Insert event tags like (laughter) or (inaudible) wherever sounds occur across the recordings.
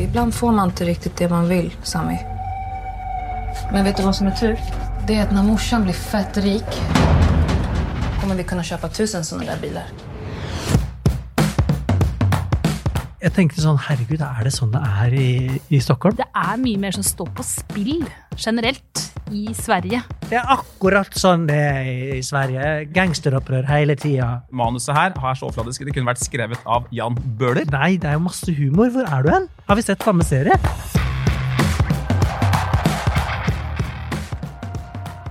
Ibland får man inte riktigt det man vill, Sami. Men vet du vad som är tur? Det är att när morsan blir fett rik kommer vi kunna kjøpe tusen sånne der biler. Jeg tenkte sånn, herregud, er det sånn det er i, i Stockholm? Det er mye mer som står på spill generelt i Sverige. Det er akkurat sånn det er i Sverige. Gangsteropprør hele tida. Manuset her er så overfladisk. Det kunne vært skrevet av Jan Bøhler. Nei, det er jo masse humor. Hvor er du hen? Har vi sett samme serie?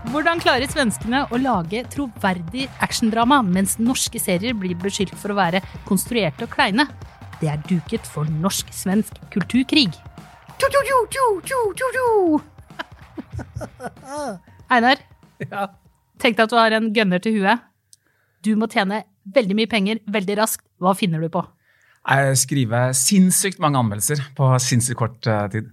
Hvordan klarer svenskene å lage troverdig actiondrama, mens norske serier blir beskyldt for å være konstruerte og kleine? Det er duket for norsk-svensk kulturkrig. Tjo, tjo, tjo, tjo, tjo, tjo. (laughs) Einar, Ja. tenk deg at du har en gunner til huet. Du må tjene veldig mye penger veldig raskt. Hva finner du på? Jeg skriver sinnssykt mange anmeldelser på sinnssykt kort eh, tid.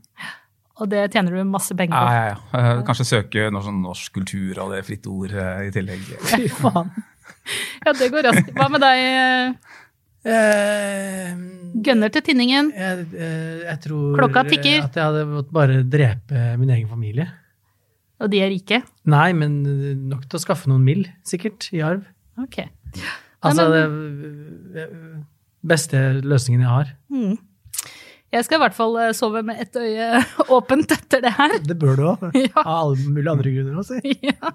Og det tjener du masse penger på. ja, ja. ja. Kanskje søke noe sånn norsk kultur og det fritt ord eh, i tillegg. (laughs) Fy faen. Ja, det går raskt. Hva med deg, Gønner til tinningen? jeg, jeg, jeg tror Klokka tikker. at jeg hadde måttet bare drepe min egen familie. Og de er rike? Nei, men nok til å skaffe noen mill, sikkert, i arv. Ok. Altså, Nei, det beste løsningen jeg har. Mm. Jeg skal i hvert fall eh, sove med ett øye (laughs) åpent etter det her. Det bør du òg. (laughs) Ja. Av alle mulige andre grunner også. (laughs) Ja.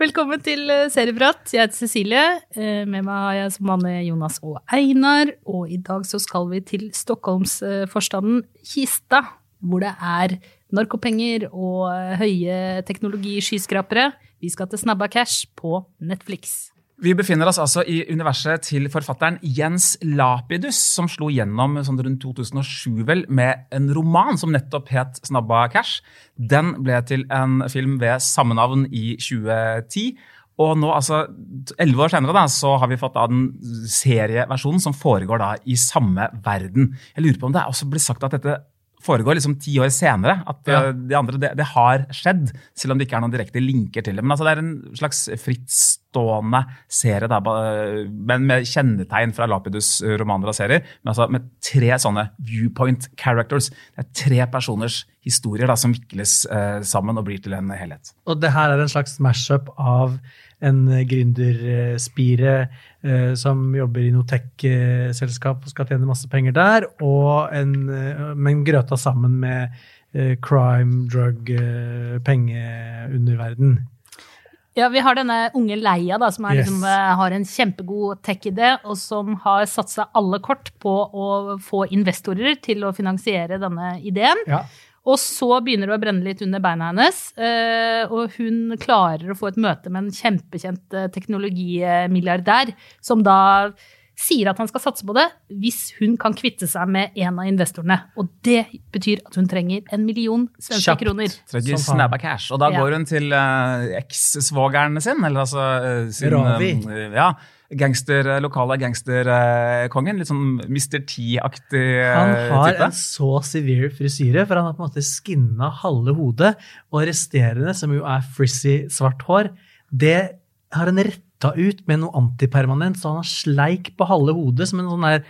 Velkommen til eh, Serieprat. Jeg heter Cecilie. Eh, Med meg har jeg som vanlig Jonas og Einar. Og i dag så skal vi til Stockholmsforstanden Kista, hvor det er narkopenger og høye høye teknologiskyskrapere. Vi skal til Snabba Cash på Netflix. Vi befinner oss altså i universet til forfatteren Jens Lapidus, som slo gjennom sånn rundt 2007 vel, med en roman som nettopp het Snabba Cash. Den ble til en film ved samme navn i 2010. Og nå, altså, elleve år senere, da, så har vi fått da den serieversjonen som foregår da i samme verden. Jeg lurer på om det også blir sagt at dette foregår liksom ti år senere. At Ja. eh, de andre, det, det har skjedd, selv om det ikke er noen direkte linker til det. Men altså, det er en slags frittstående serie, da, men med kjennetegn fra Lapidus romaner og serier. Men altså med tre sånne viewpoint characters. Det er tre personers historier da, som vikles eh, sammen og blir til en helhet. Og det her er en slags mash-up av en gründerspire eh, som jobber i noe tech-selskap og skal tjene masse penger der, og en, eh, men grøta sammen med eh, crime, drug, eh, pengeunderverden. Ja, vi har denne unge Leia da, som Yes. liksom, eh, har en kjempegod tech-idé, og som har satsa alle kort på å få investorer til å finansiere denne ideen. Ja. Og så begynner det å brenne litt under beina hennes, eh, og hun klarer å få et møte med en kjempekjent eh, teknologimilliardær, som da sier at han skal satse på det hvis hun kan kvitte seg med en av investorene. Og det betyr at hun trenger en million svenske Kjapt. kroner. Snabba cash. Og da Ja. går hun til uh, ekssvogeren sin, eller altså eh, sin Ravi. eh, ja, gangster, lokale gangsterkongen. litt sånn Mr. T-aktig type. Han har type. en så severe frisyre, for han har på en måte skinna halve hodet, og resterende, som jo er frizzy svart hår, det har han retta ut med noe antipermanent, så han har sleik på halve hodet som en sånn der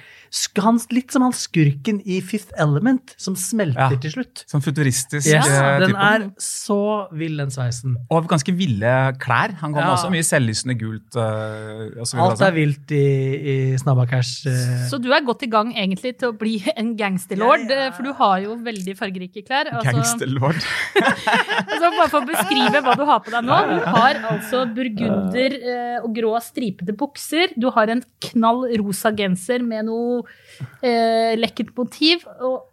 han, Litt som han skurken i Fifth Element, som smelter Ja. til slutt. Som futuristisk Yes, ja, den er så vill, den sveisen. Og ganske ville klær. Han kom Ja. også mye selvlysende gult. eh, videre Alt er vilt i, i Snabba Cash. eh. Så du er godt i gang egentlig til å bli (laughs) en gangsterlord, Ja, ja. eh, for du har jo veldig fargerike klær. Altså, Gangsterlord. (laughs) altså bare for å beskrive hva du har på deg nå. Du har altså burgunder eh, og grå stripete bukser. Du har en knall rosa genser med noe eh, lekkert motiv. Og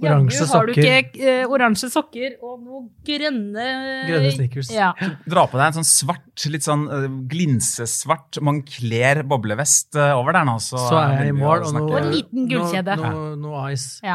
Oransje har du sokker. ikke eh, oransje sokker og noe grønne Grønne sneakers. Ja. Dra på deg en sånn svart, litt sånn eh, glinsesvart Moncler boblevest eh, over der nå. Så, Så er jeg i mål, og Og en liten gullkjede. Noe, nå, nå ice.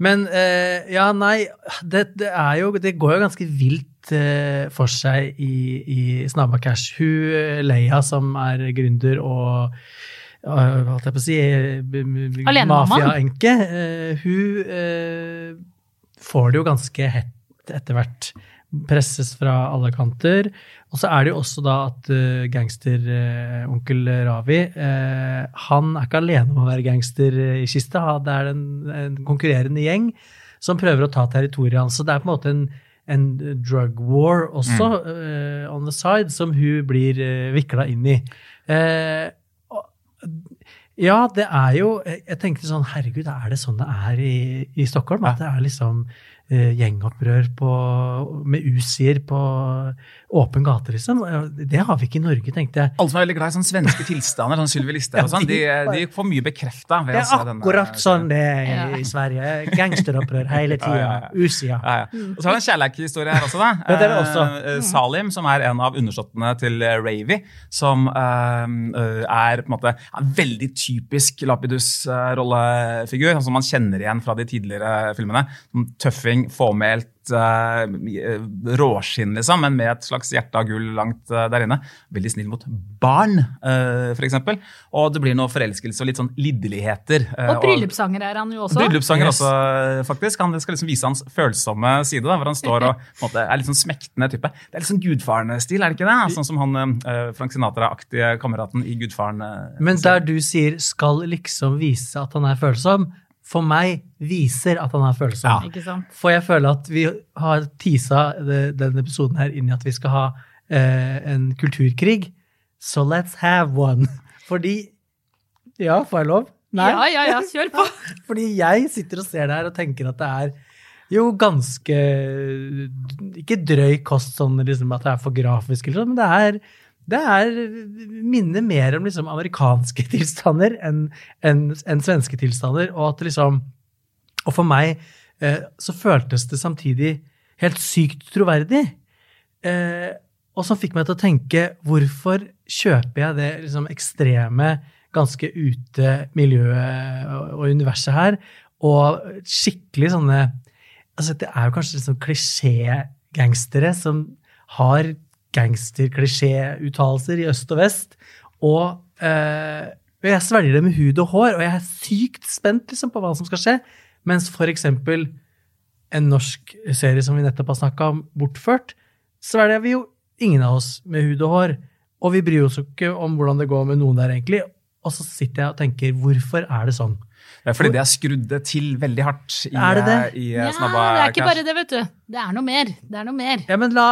Men eh, ja, nei, det, det er jo Det går jo ganske vilt eh, for seg i, i Snabba Cash. Hun eh, Leia, som er gründer og holdt jeg på å si Mafiaenke, eh, hun eh, får det jo ganske hett etter hvert. Presses fra alle kanter. Og så er det jo også da at uh, gangsteronkel Ravi uh, Han er ikke alene om å være gangster i kista. Det er en, en konkurrerende gjeng som prøver å ta territoriet hans. Så det er på en måte en, en drug war også eh, on the side, som hun blir uh, vikla inn i. Eh, ja, det er jo Jeg tenkte sånn Herregud, er det sånn det er i, i Stockholm? At det er liksom eh, gjengopprør på, med usier på åpen gate, liksom? Det har vi ikke i Norge, tenkte jeg. Alle som er veldig glad i sånne svenske tilstander, sånn Sylvi Listhaug og sånn, de, de får mye bekrefta. Det er akkurat sånn det er i Sverige. Gangsteropprør hele tida. (laughs) Ja, ja, ja. Usia. Ja, ja. Og så har vi en kjærlighetshistorie her også. da. Ja, det er det også. Eh, eh, Salim, som er en av undersåttene til eh, Ravy, som eh, eh, er på en måte en veldig typisk Lapidus-rollefigur, sånn som man kjenner igjen fra de tidligere filmene. Som Tøffing, formelt uh, råskinn, liksom, men med et slags hjerte av gull langt uh, der inne. Veldig snill mot barn, uh, f.eks. Og det blir noe forelskelse og litt sånn lidderligheter. Uh, Og bryllupssanger er han jo også. Bryllupssanger Yes. også, faktisk. Han skal liksom vise hans følsomme side, da, hvor han står og på en måte, er litt sånn smektende type. Det er litt sånn Gudfaren-stil, er det ikke det? Sånn som han eh, Frank Sinatra-aktige kameraten i Gudfaren. eh, Men der du sier 'skal liksom vise at han er følsom', for meg viser at han er følsom. Ikke sant? For jeg føler at vi har tisa denne episoden her inn i at vi skal ha eh, en kulturkrig. So let's have one. (laughs) Fordi Ja, får jeg lov? Ja, ja, ja, kjør på. (laughs) Fordi jeg sitter og ser det her og tenker at det er jo ganske Ikke drøy kost sånn liksom at det er for grafisk, eller sånn, men det er det er, minner mer om liksom amerikanske (laughs) tilstander enn en, en svenske tilstander. Og at liksom Og for meg eh, så føltes det samtidig helt sykt troverdig. Eh, og som fikk meg til å tenke hvorfor kjøper jeg det liksom ekstreme, ganske ute miljøet og, universet her, og skikkelig sånne altså Det er jo kanskje liksom klisjé-gangstere som har gangster-klisjé-uttalelser i øst og vest. Og eh, jeg svelger det med hud og hår, og jeg er sykt spent liksom, på hva som skal skje. Mens eksempel en norsk serie som vi nettopp har snakka om, Bortført, svelger vi jo ingen av oss med hud og hår. Og vi bryr oss jo ikke om hvordan det går med noen der, egentlig. Og så sitter jeg og tenker, hvorfor er det sånn? Det er fordi det er skrudd til veldig hardt i, Er det det? i Ja, eh, Snabba det er ikke bare det, vet du. Det er noe mer. Det er noe mer. Ja, men la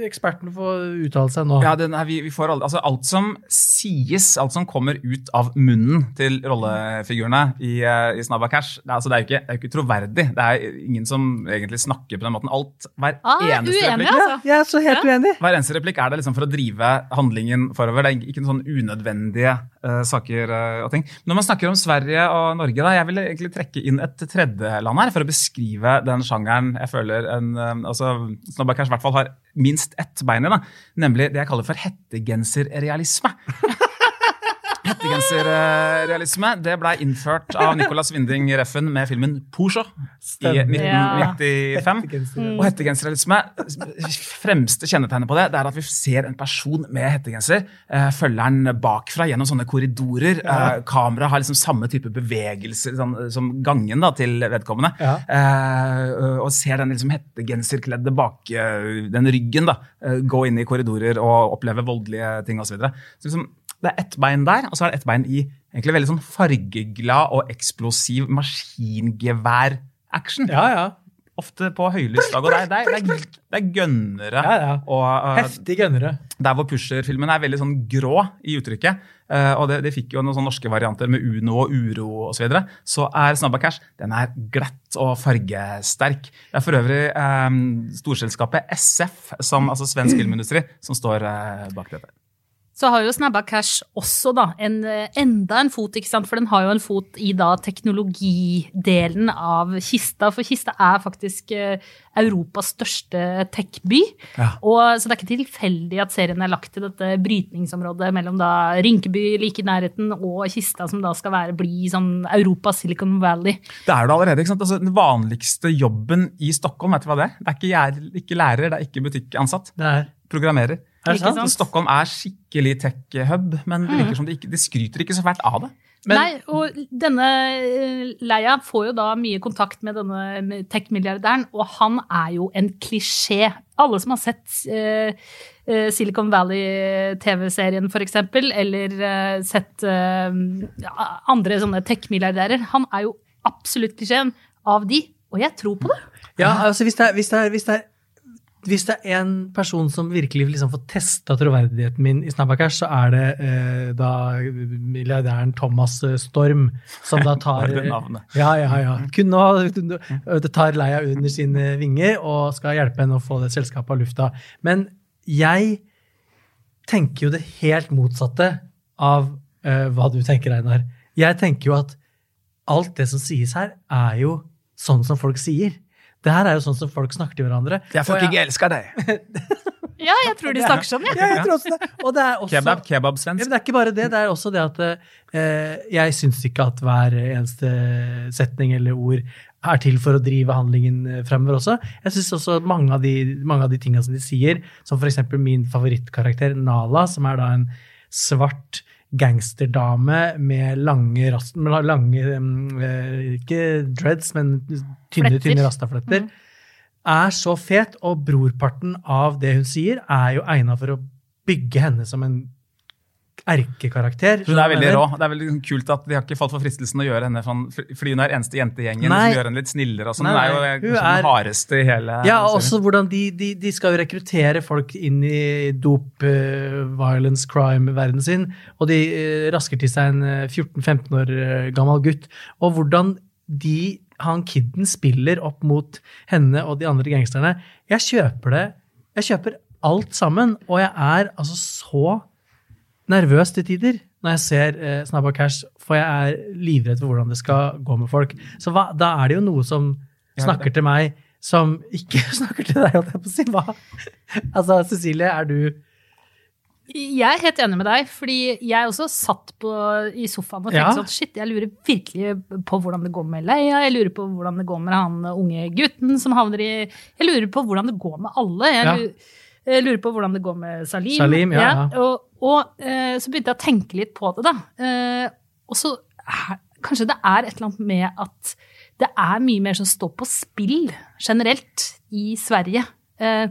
ekspertene få uttale seg nå. Ja, den er, vi, vi får aldri, altså Alt som sies, alt som kommer ut av munnen til rollefigurene i, eh, i Snabba Cash, det altså, det, er jo ikke, det er ikke troverdig. Det er ingen som egentlig snakker på den måten. Alt, Hver Ah, eneste uenig, replikk altså. Jeg er så helt Ja. uenig. hver eneste replikk er det liksom for å drive handlingen forover. Det er ikke noen sånn unødvendige uh, saker uh, og ting. Når man snakker om Sverige og Norge, da, jeg vil egentlig trekke inn et tredjeland her for å beskrive den sjangeren. Jeg føler en, eh, altså, Snabba i hvert fall har minst ett bein i, da, nemlig det jeg kaller for hettegenserrealisme. (laughs) Hettegenserrealisme det ble innført av Nicolas Winding Reffen med filmen Peugeot i 1995. Hettegenser. Og hettegenserrealisme, fremste kjennetegnet på det, det er at vi ser en person med hettegenser, eh, følger den bakfra gjennom sånne korridorer. Ja. Kameraet har liksom samme type bevegelser sånn, som gangen da, til vedkommende. Ja. Eh, og ser den liksom hettegenserkledde bak eh, den ryggen da, eh, gå inn i korridorer og oppleve voldelige ting osv. Så, så liksom, det er ett bein der, og så er det ett bein i egentlig veldig sånn fargeglad og eksplosiv maskingevær-action Ja, ja. ofte på høylysdag. Og det er, det er, det er, er gønnere. Ja, ja. Og uh, Heftig gønnere. der hvor Pusher-filmen er veldig sånn grå i uttrykket, uh, og det, det fikk jo noen sånne norske varianter med Uno og Uro osv., så, videre, så er Snabba Cash den er glatt og fargesterk. Det er for øvrig um, storselskapet SF, som, altså svensk filmindustri, som står uh, bak dette. Så har jo Snabba Cash også da en, eh, enda en fot, ikke sant? for den har jo en fot i da teknologidelen av Kista. For Kista er faktisk eh, Europas største tech-by. Ja. Og, så det er ikke tilfeldig at serien er lagt til dette brytningsområdet mellom da Rinkeby like i nærheten og Kista, som da skal være, bli sånn Europas Silicon Valley. Det er det allerede. ikke sant? Altså, den vanligste jobben i Stockholm, vet du hva det er? Det er ikke lærer, det er ikke butikkansatt. Det er, Programmerer. Er det sant? sant? Stockholm er skikkelig tech-hub, men det virker som de, ikke, de skryter ikke så fælt av det. Men- Nei, og denne eh, Leia får jo da mye kontakt med denne tech-milliardæren, og han er jo en klisjé. Alle som har sett eh, eh, Silicon Valley-TV-serien f.eks., eller eh, sett eh, andre sånne tech-milliardærer, han er jo absolutt klisjeen av de, og jeg tror på det. Ja, altså hvis det er, hvis det er, hvis det er hvis det er en person som virkelig liksom får testa troverdigheten min i Snabbacash, så er det eh, da milliardæren Thomas eh, Storm, som da tar (laughs) det navnet. Ja, ja, ja. Kunne ha, tar Leia under sine vinger og skal hjelpe henne å få det selskapet av lufta. Men jeg tenker jo det helt motsatte av eh, hva du tenker, Einar. Jeg tenker jo at alt det som sies her, er jo sånn som folk sier. Det her er jo sånn som folk snakker til hverandre. Jeg- elsker deg. (laughs) Ja, jeg tror de snakker sånn, ja. Ja, jeg tror også det. Og det er også Kebab, Ja, kebab-svensk. det er ikke bare det. Det er også det at eh, jeg syns ikke at hver eneste setning eller ord er til for å drive handlingen eh, fremover også. Jeg syns også mange av, de, mange av de tingene som de sier, som f.eks. min favorittkarakter Nala, som er da en svart gangsterdame med lange, rast, lange mm, eh, Ikke dreads, men tynne, Fletter. tynne rastafletter. Er så fet, og brorparten av det hun sier, er jo egna for å bygge henne som en erkekarakter. Hun er veldig rå. Det er veldig kult at de har ikke falt for fristelsen å gjøre henne sånn, fordi hun er eneste jente i gjengen Nei. som gjør henne litt snillere. og sånn. Hun er jo hun er, den hardeste i hele Ja, serien. også hvordan de, de, de skal jo rekruttere folk inn i dop, uh, violence, crime-verdenen sin, og de uh, rasker til seg en uh, 14-15 år eh, gammel gutt. Og hvordan de, han kidden spiller opp mot henne og de andre gangsterne. Jeg kjøper det. Jeg kjøper alt sammen, og jeg er altså så nervøs til tider når jeg ser eh, Snabba Cash, for jeg er livredd for hvordan det skal gå med folk. Så hva, da er det jo noe som snakker til meg, som ikke (laughs) snakker til deg, holdt jeg på å si. Hva? Altså, Cecilie, er du Jeg er helt enig med deg, fordi jeg også satt på, i sofaen og tenkte Ja. sånn shit, jeg lurer virkelig på hvordan det går med Leia, jeg lurer på hvordan det går med han unge gutten som havner i Jeg lurer på hvordan det går med alle. Jeg, Ja. Jeg lurer på hvordan det går med Salim. Salim, ja, ja. Og, og eh, så begynte jeg å tenke litt på det, da. Eh, og så er- Kanskje det er et eller annet med at det er mye mer som står på spill generelt i Sverige. Eh,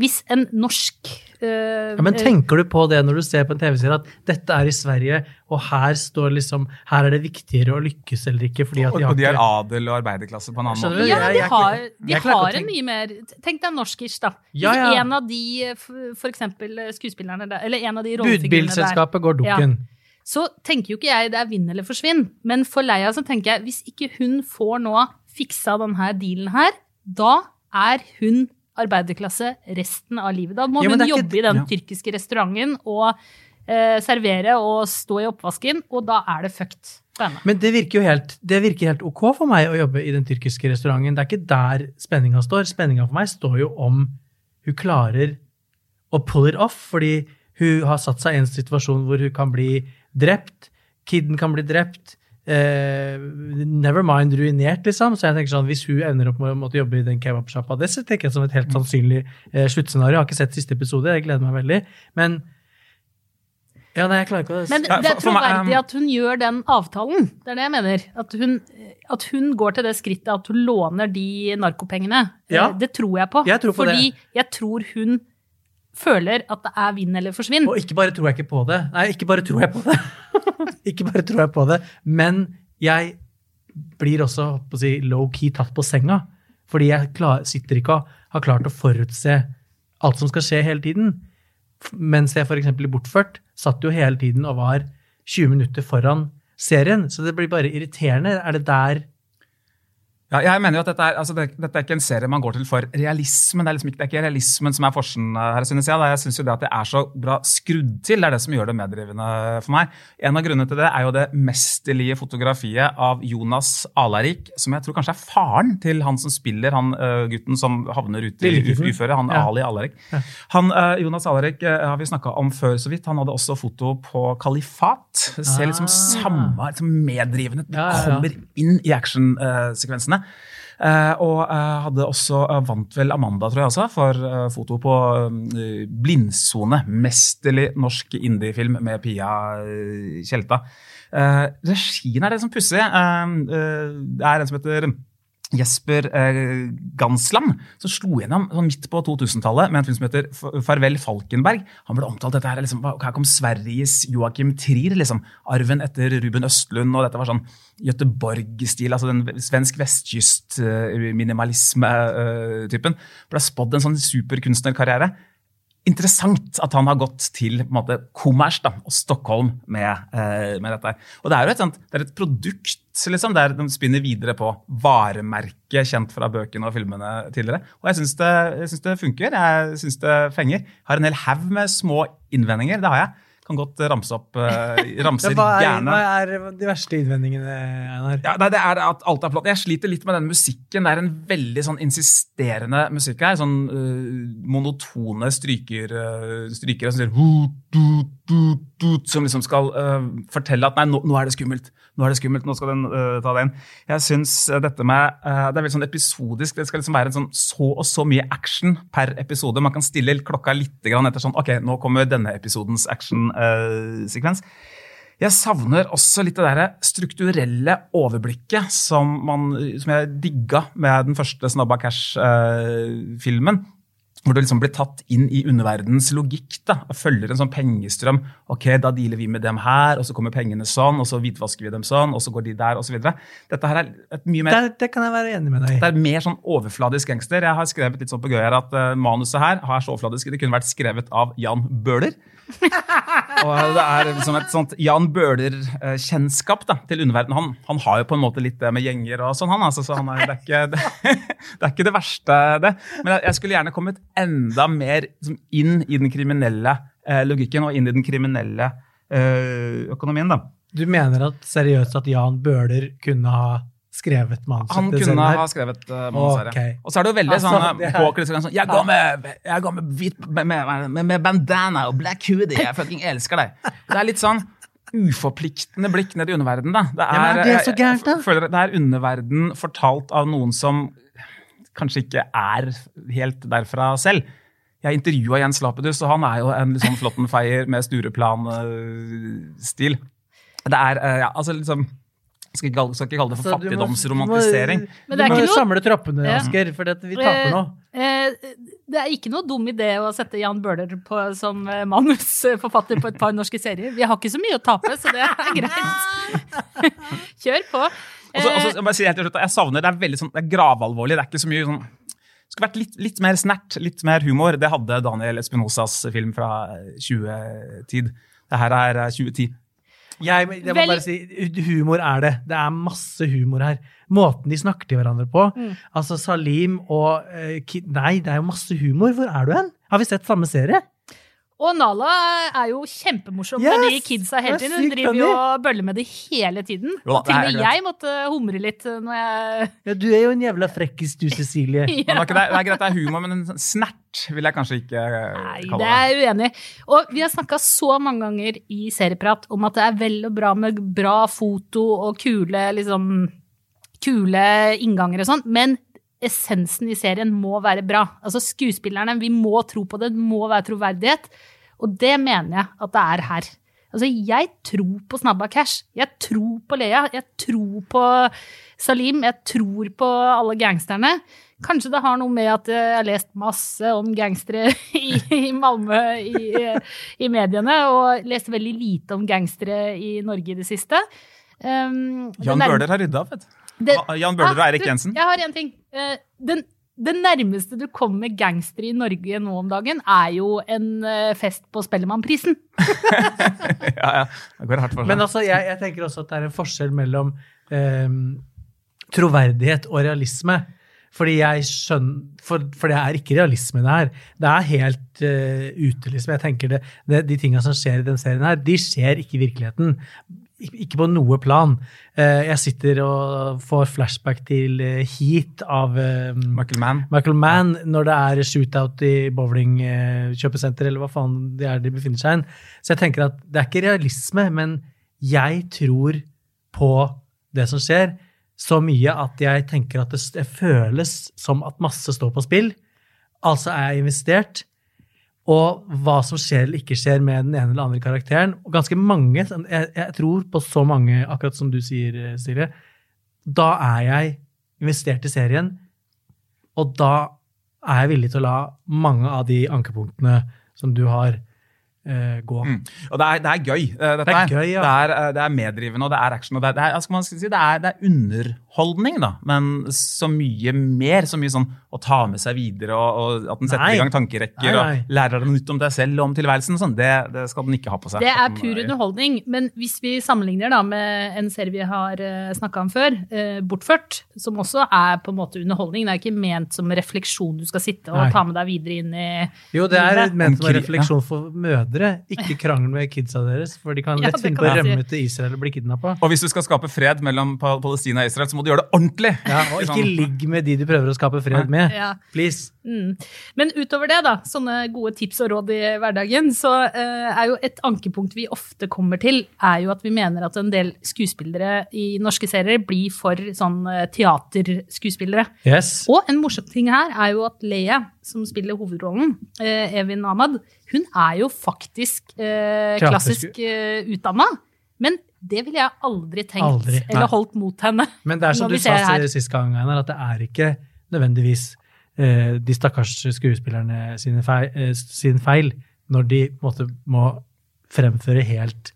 hvis en norsk øh, ja, Men tenker du på det når du ser på en TV-serie, at dette er i Sverige, og her står liksom Her er det viktigere å lykkes eller ikke, fordi at de har og de er adel og arbeiderklasse på en annen måte. Ja, de har, de har en mye mer Tenk deg norskish, da. Ja, Hvis ja. en av de for eksempel eh, skuespillerne der, eller en av de rollefigurene der Budbilselskapet går dukken. så tenker jo ikke jeg det er vinn eller forsvinn. Men for Leia så tenker jeg hvis ikke hun får nå fiksa denne dealen her, da er hun arbeiderklasse resten av livet. Da må Ja, hun er ikke- jobbe i den ja. tyrkiske restauranten og eh, servere og stå i oppvasken, og da er det fucked. Men det virker jo helt, det virker helt ok for meg å jobbe i den tyrkiske restauranten. Det er ikke der spenninga står. Spenninga for meg står jo om hun klarer å pull it off, fordi hun har satt seg i en situasjon hvor hun kan bli drept. Kiden kan bli drept. Eh, never mind ruinert, liksom. Så jeg tenker sånn, hvis hun ender opp med å måtte jobbe i den kebabsjappa, det tenker jeg som et helt sannsynlig eh, sluttscenario. Jeg har ikke sett siste episode, jeg gleder meg veldig. Men ja, nei, jeg klarer ikke å Men det er troverdig um, at hun gjør den avtalen. Det er det jeg mener. At hun, at hun går til det skrittet at hun låner de narkopengene. Ja. Eh, Det tror jeg på. Jeg tror på fordi det. jeg tror hun føler at det er vinn eller forsvinn. Og ikke bare tror jeg ikke på det. Nei, ikke bare tror jeg på det. (laughs) ikke bare tror jeg på det, men jeg blir også på å si, low-key tatt på senga. Fordi jeg klar, sitter ikke og har klart å forutse alt som skal skje hele tiden. Mens jeg f.eks. i Bortført satt jo hele tiden og var 20 minutter foran serien. Så det blir bare irriterende. Er det der Ja, jeg mener jo at dette er, altså det, dette er ikke en serie man går til for realismen. Det er, liksom ikke, det er ikke realismen som er forskjellen her. synes Jeg Jeg synes jo det at det er så bra skrudd til, det er det som gjør det meddrivende for meg. En av grunnene til det er jo det mesterlige fotografiet av Jonas Alarik, som jeg tror kanskje er faren til han som spiller han uh, gutten som havner ute i uføret, uføre, han Ja. Ali Alarik. Han, uh, Jonas Alarik uh, har vi snakka om før så vidt. Han hadde også foto på Kalifat. Ser liksom Ah. samme liksom meddrivende. De Ja, ja, ja. kommer inn i actionsekvensene. Eh, og eh, hadde også eh, vant vel Amanda, tror jeg også, for foto på Blindsone. Mesterlig norsk indiefilm med Pia Tjelta. Regien er det som pussig. Det er en som heter Jesper eh, Gansland, som slo gjennom sånn midt på 2000-tallet med en film som heter Farvel Falkenberg. Han ble omtalt dette her, liksom, Her kom Sveriges Joakim Trier. liksom, Arven etter Ruben Østlund. og Dette var sånn Göteborg-stil, altså den svensk vestkyst-minimalisme-typen. Ble spådd en sånn superkunstnerkarriere. Interessant at han har gått til på en måte, kommers da, og Stockholm med, eh, med dette. Og det er jo et, sånt, det er et produkt liksom, der de spinner videre på varemerket kjent fra bøkene og filmene tidligere. Og jeg syns det, jeg det funker. Jeg syns det fenger. Har en hel haug med små innvendinger. Det har jeg. Kan godt ramse opp eh, (laughs) ramser hva, er, gjerne. hva er de verste innvendingene, Einar? Ja, nei, det er at alt er flott. Jeg sliter litt med den musikken. Det er en veldig sånn insisterende musikk her. Sånn uh, monotone stryker, uh, strykere som sier Som liksom skal uh, fortelle at nei, nå, nå er det skummelt. Nå er det skummelt, nå skal den ta det inn. Jeg syns øh, dette med Det er veldig sånn episodisk. Det skal liksom være en sånn så og så mye action per episode. Man kan stille klokka litt grann etter sånn Ok, nå kommer denne episodens actionsekvens. Jeg savner også litt det der strukturelle overblikket som, man, som jeg digga med den første Snabba Cash-filmen. hvor du liksom blir tatt inn i underverdens logikk. da, og Følger en sånn pengestrøm. Ok, Da dealer vi med dem her, og så kommer pengene sånn, og så hvitvasker vi dem sånn, og så går de der, osv. Dette her er et mye mer Det, det kan jeg være enig med deg i. det er mer sånn overfladisk gangster. Jeg har skrevet litt sånn på gøy her at uh, manuset her er så overfladisk. Det kunne vært skrevet av Jan Bøhler. Og det er liksom et sånt Jan Bøhler-kjennskap til underverdenen. Han, han har jo på en måte litt det med gjenger og sånn, han. Altså, så han er, det, er ikke, det, (laughs) det er ikke det verste, det. Men jeg, skulle gjerne kommet enda mer liksom, inn i den kriminelle eh, logikken og inn i den kriminelle eh, økonomien. da. Du mener at seriøst at Jan Bøhler kunne ha skrevet manuset Han til kunne Han kunne ha skrevet uh, manuset, okay. Ja. Og så er det jo veldig Altså, sånn uh, er- påkledd sånn Jeg går med, jeg går med, hvit, med, med, med, bandana og black hoodie. Jeg fucking elsker deg. Det er litt sånn uforpliktende blikk ned i underverdenen. da. Det Ja, det er så gærent, da? føler Det er underverden fortalt av noen som kanskje ikke er helt derfra selv. Jeg intervjua Jens Lapidus, og han er jo en liksom flåttenfeier med Stureplan-stil. Det er uh, ja, altså liksom skal ikke, skal ikke kalle det for Så du må- fattigdomsromantisering. Men Du må jo noe- samle troppene, Ja. Asker, for vi taper nå. Eh, Det er ikke noe dum idé å sette Jan Bøhler som eh, manusforfatter på et par norske serier. Vi har ikke så mye å tape, så det er (laughs) greit. (laughs) Kjør på. Og så- og så Eh, skal jeg bare si helt til slutt, jeg savner, Det er veldig sånn, det er gravalvorlig. Det er ikke så mye sånn skulle vært litt, litt mer snert, litt mer humor. Det hadde Daniel Espinosas film fra 2010. Det her er eh, 2010. Jeg, jeg må Vel- bare si, humor er det. Det er masse humor her. Måten de snakker til hverandre på. Mm. Altså Salim og uh, Nei, det er jo masse humor. Hvor er du hen? Har vi sett samme serie? Og Nala er jo kjempemorsom Yes! med de kidsa hele tiden. Hun driver jo og bøller med det hele tiden. Jo da, Til og med jeg måtte humre litt når jeg Ja, Du er jo en jævla frekkis, du, Cecilie. (laughs) ja. det, er ikke, det, er greit det er humor, men en sånn snert vil jeg kanskje ikke eh, kalle det Nei, det. er jeg uenig i. Og vi har snakka så mange ganger i Serieprat om at det er vel og bra med bra foto og kule, liksom, kule innganger og sånn, men essensen i serien må være bra. Altså skuespillerne, vi må tro på det, det må være troverdighet. Og det mener jeg at det er her. Altså, jeg tror på Snabba Cash. Jeg tror på Lea. Jeg tror på Salim. Jeg tror på alle gangsterne. Kanskje det har noe med at jeg har lest masse om gangstere (laughs) i, i Malmö i, i mediene, og lest veldig lite om gangstere i Norge i det siste. Um, Jan Bøhler har rydda vet du. Jan Bøhler og Ah, Eirik Jensen. Jeg har en ting. Eh, Den, det nærmeste du kommer gangstere i Norge nå om dagen, er jo en eh, fest på Spellemannprisen. (laughs) ja, ja. Det går hardt for seg. Men altså, jeg, jeg tenker også at det er en forskjell mellom eh, troverdighet og realisme. Fordi jeg skjønner, for, for det er ikke realisme det her. Det er helt uh, ute, liksom. Jeg tenker det, det, De tinga som skjer i den serien her, de skjer ikke i virkeligheten. Ik ikke på noe plan. Uh, jeg sitter og får flashback til uh, Heat av Michael Mann. Michael Mann når det er shootout i bowlingkjøpesenter, eller hva faen det er de befinner seg i. Så jeg tenker at det er ikke realisme, men jeg tror på det som skjer så mye at jeg tenker at det, det, føles som at masse står på spill. Altså er jeg investert. Og hva som skjer eller ikke skjer med den ene eller andre karakteren. Og ganske mange, jeg, jeg tror på så mange, akkurat som du sier, Silje. Da er jeg investert i serien, og da er jeg villig til å la mange av de ankepunktene som du har, uh, gå. Mm. Og det er, det er gøy. Uh, det er gøy, ja. Det er, uh, det er, meddrivende, og det er action. og Det er, si, det er, det underholdning, da. Men så mye mer. Så mye sånn å ta med seg videre, og, og at den setter Nei. i gang tankerekker Nei, nei. og lærer deg noe nytt om deg selv og om tilværelsen. Sånn, det, det skal den ikke ha på seg. Det er pur eh, underholdning, men hvis vi sammenligner da med en serie vi har snakka om før, eh, Bortført, som også er på en måte underholdning, det er ikke ment som refleksjon du skal sitte og Nei. ta med deg videre inn i Jo, det er livet. ment som en refleksjon for mødre. Ikke krangel med kidsa deres, for de kan lett ja, finne på å rømme si. rømme til Israel og bli kidnappa. Og hvis du skal skape fred mellom Palestina og Israel, så må du gjøre det ordentlig. Ja, og ikke ligg med de du prøver å skape fred med. Ja. Please. Mm. Men utover det, da, sånne gode tips og råd i hverdagen, så uh, er jo et ankepunkt vi ofte kommer til, er jo at vi mener at en del skuespillere i norske serier blir for sånn eh, teaterskuespillere. Yes. Og en morsom ting her er jo at Leia, som spiller hovedrollen, uh, Evin Ahmad, hun er jo faktisk uh, klassisk uh, utdanna. Men det ville jeg aldri tenkt Aldri, eller holdt mot henne. Men det er som du sa sist gang, Einar, at det er ikke nødvendigvis eh, de stakkars skuespillerne sine feil, eh, sin feil når de på måte må fremføre helt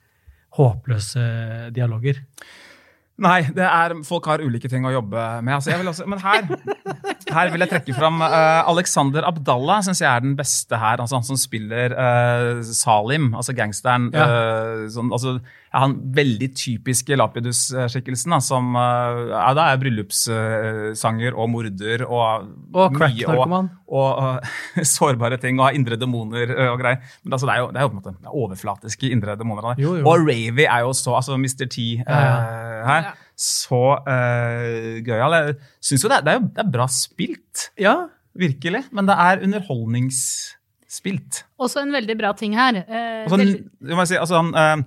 håpløse dialoger. Nei, det er, folk har ulike ting å jobbe med. Altså, jeg vil også, men her, her vil jeg trekke fram uh, Alexander Abdallah, syns jeg er den beste her. Altså Han som spiller uh, Salim, altså gangsteren. Ja. Uh, sånn, altså, han veldig typiske Lapidus-skikkelsen, som uh, ja, da er bryllupssanger og morder og, Og mye, crack-narkoman. Og, og uh, (laughs) sårbare ting og har indre demoner uh, og greier. Men altså, det, er jo, det er jo på en måte er overflatiske indre demoner. Jo, jo. Og Ravy er jo så Altså Mr. T uh, Ja, her. Så uh, gøyal. Jeg syns jo det er, det er jo det er bra spilt, Ja, virkelig. Men det er underholdningsspilt. Også en veldig bra ting her. Uh, Og, må jeg si, altså, han, eh, eh,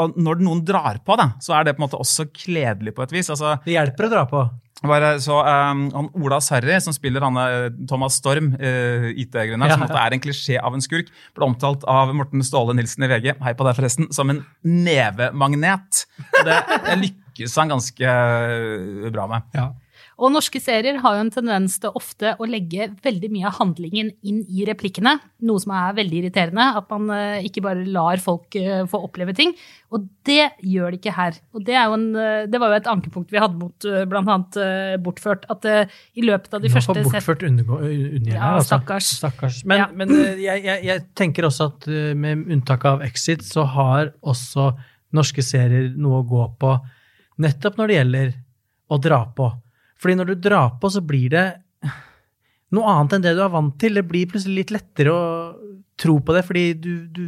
og når noen drar på, da, så er det på en måte også kledelig på et vis. Altså, det hjelper å dra på. bare så, um, han Ola Sarri, som spiller han eh, Thomas Storm, uh, IT-gründeren, Ja. som er en klisjé av en skurk, ble omtalt av Morten Ståle Nilsen i VG hei på deg forresten, som en nevemagnet. Det, det lykkes han ganske eh, bra med. Ja. Og norske serier har jo en tendens til ofte å legge veldig mye av handlingen inn i replikkene, noe som er veldig irriterende, at man eh, ikke bare lar folk eh, få oppleve ting. Og det gjør de ikke her. Og det, en, eh, det var jo et ankepunkt vi hadde mot bl.a. Bortført, at i løpet av de Nå første får bortført undergå- undergjeld Ja, altså. stakkars. Stakkars. Men, Ja. men jeg, jeg, jeg tenker også at med unntak av Exit, så har også norske serier noe å gå på nettopp når det gjelder å dra på. Fordi når du drar på, så blir det noe annet enn det du er vant til. Det blir plutselig litt lettere å tro på det, fordi du, du,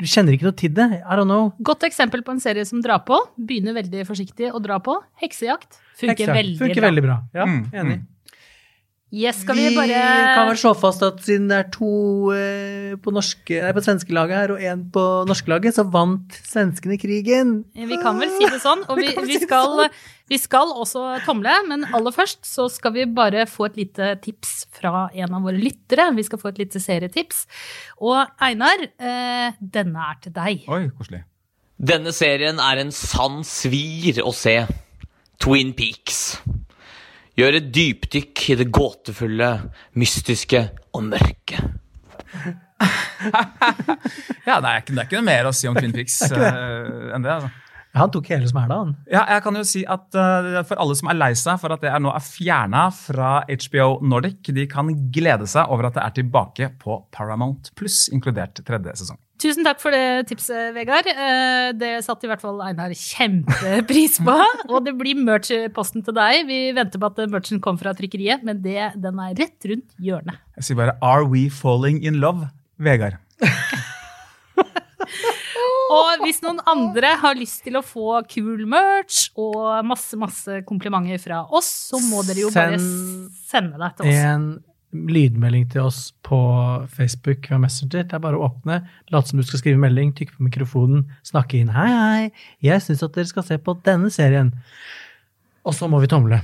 du kjenner ikke noe til det. I don't know. Godt eksempel på en serie som drar på. Begynner veldig forsiktig å dra på. Heksejakt. Funker, Exakt. veldig, Funker bra. veldig bra. Ja, Mm, enig. Yes, skal vi bare kan vel slå fast at siden det er to eh, på, norske, nei, på svenske laget her og én på norske laget, så vant svenskene krigen. Vi kan vel si det sånn. Og (laughs) vi, Vi vi, skal, sånn. vi skal også tomle, men aller først så skal vi bare få et lite tips fra en av våre lyttere. Vi skal få et lite serietips. Og Einar, eh, denne er til deg. Oi, koselig. Denne serien er en sann svir å se. Twin Peaks. Gjør et dypdykk i det gåtefulle, mystiske og mørke. Ja, det er, ikke, det er ikke noe mer å si om Twin Peaks (laughs) eh, enn det. altså. Han tok hele smæla, han. Ja, jeg kan jo si at uh, For alle som er lei seg for at det er nå er fjerna fra HBO Nordic, de kan glede seg over at det er tilbake på Paramount Pluss, inkludert tredje sesong. Tusen takk for det tipset, Vegard. Eh, Det satte i hvert fall Einar kjempepris på. (laughs) Og det blir merch i posten til deg. Vi venter på at merchen kommer fra trykkeriet, men det, den er rett rundt hjørnet. Jeg sier bare 'Are we falling in love', Vegard? (laughs) Og hvis noen andre har lyst til å få kul merch og masse, masse komplimenter fra oss, så må dere jo bare sende det til oss. En lydmelding til oss på Facebook og Messenger. Det er bare å åpne, late som du skal skrive melding, trykke på mikrofonen, snakke inn 'hei, hei, jeg syns at dere skal se på denne serien'. Og så må vi tomle.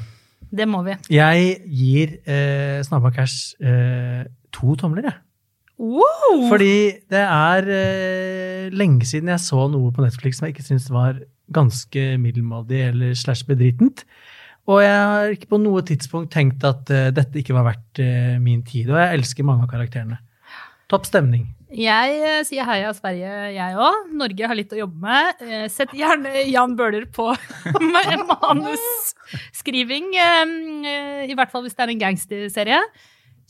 Det må vi. Jeg gir eh, Snabba Cash eh, to tomler, jeg. Wow! Fordi det er eh, lenge siden jeg så noe på Netflix som jeg ikke syntes var ganske middelmådig eller slash bedritent. Og jeg har ikke på noe tidspunkt tenkt at uh, dette ikke var verdt uh, min tid. Og jeg elsker mange av karakterene. Topp stemning. Jeg eh, sier heia Sverige, jeg òg. Norge har litt å jobbe med. Sett gjerne Jan Bøhler på (laughs) manusskriving, i hvert fall hvis det er en gangsterserie.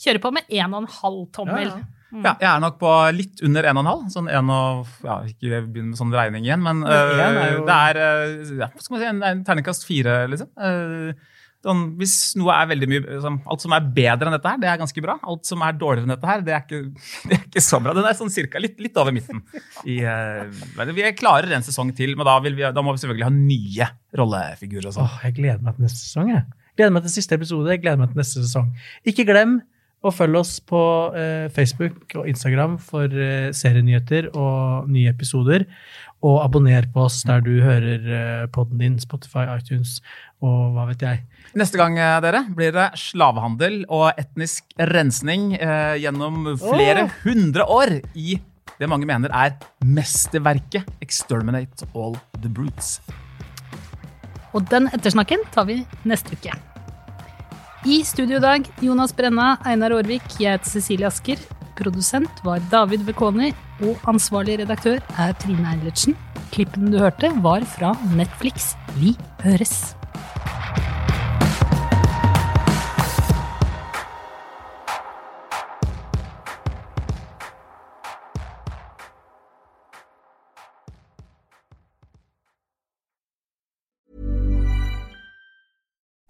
Kjøre på med en og en halv tommel. Ja, ja. Ja, jeg er nok på litt under 1,5. Sånn en og, ja, ikke begynn med sånn regning igjen, men det er øh, jo- det er øh, ja, skal man si, en, en terningkast fire, liksom. Øh, sånn, hvis noe er veldig mye liksom, Alt som er bedre enn dette her, det er ganske bra. Alt som er dårligere enn dette her, det er ikke, (laughs) det er ikke så bra. Den er sånn cirka litt, litt over midten. I, uh, vi klarer en sesong til, men da, vil vi, da må vi selvfølgelig ha nye rollefigurer og sånn. Åh, jeg gleder meg til neste sesong. Jeg gleder meg til siste episode. Jeg gleder meg til neste sesong. Ikke glem å følg oss på eh, Facebook og Instagram for eh, serienyheter og nye episoder. Og abonner på oss der du hører eh, podden din, Spotify, iTunes og hva vet jeg. Neste gang eh, dere, blir det slavehandel og etnisk rensning eh, gjennom flere hundre år i det mange mener er mesterverket Exterminate All The Brutes. Og den ettersnakken tar vi neste uke. I studio i dag Jonas Brenna, Einar Aarvik, jeg heter Cecilie Asker. Produsent var David Vekoni, og ansvarlig redaktør er Trine Eilertsen. Klippen du hørte, var fra Netflix. Vi høres!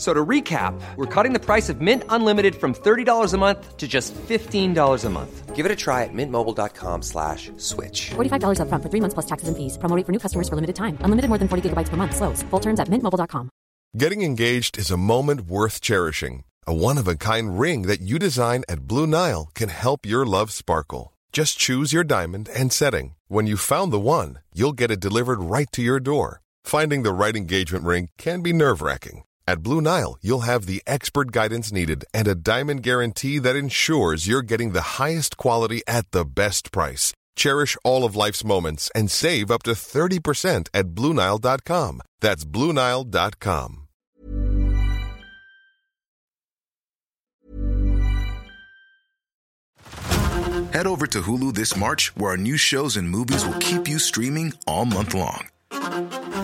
F- So to recap, we're cutting the price of Mint Unlimited from $30 a month to just $15 a month. Give it a try at mintmobile.com slash switch. $45 upfront for three months plus taxes and fees. Promo rate for new customers for limited time. Unlimited more than 40 gigabytes per month. Slows. Full terms at mintmobile.com. Getting engaged is a moment worth cherishing. A one of a kind ring that you design at Blue Nile can help your love sparkle. Just choose your diamond and setting. When you've found the one, you'll get it delivered right to your door. Finding the right engagement ring can be nerve wracking. At Blue Nile, you'll have the expert guidance needed and a diamond guarantee that ensures you're getting the highest quality at the best price. Cherish all of life's moments and save up to 30% at BlueNile.com. That's BlueNile.com. Head over to Hulu this March, where our new shows and movies will keep you streaming all month long.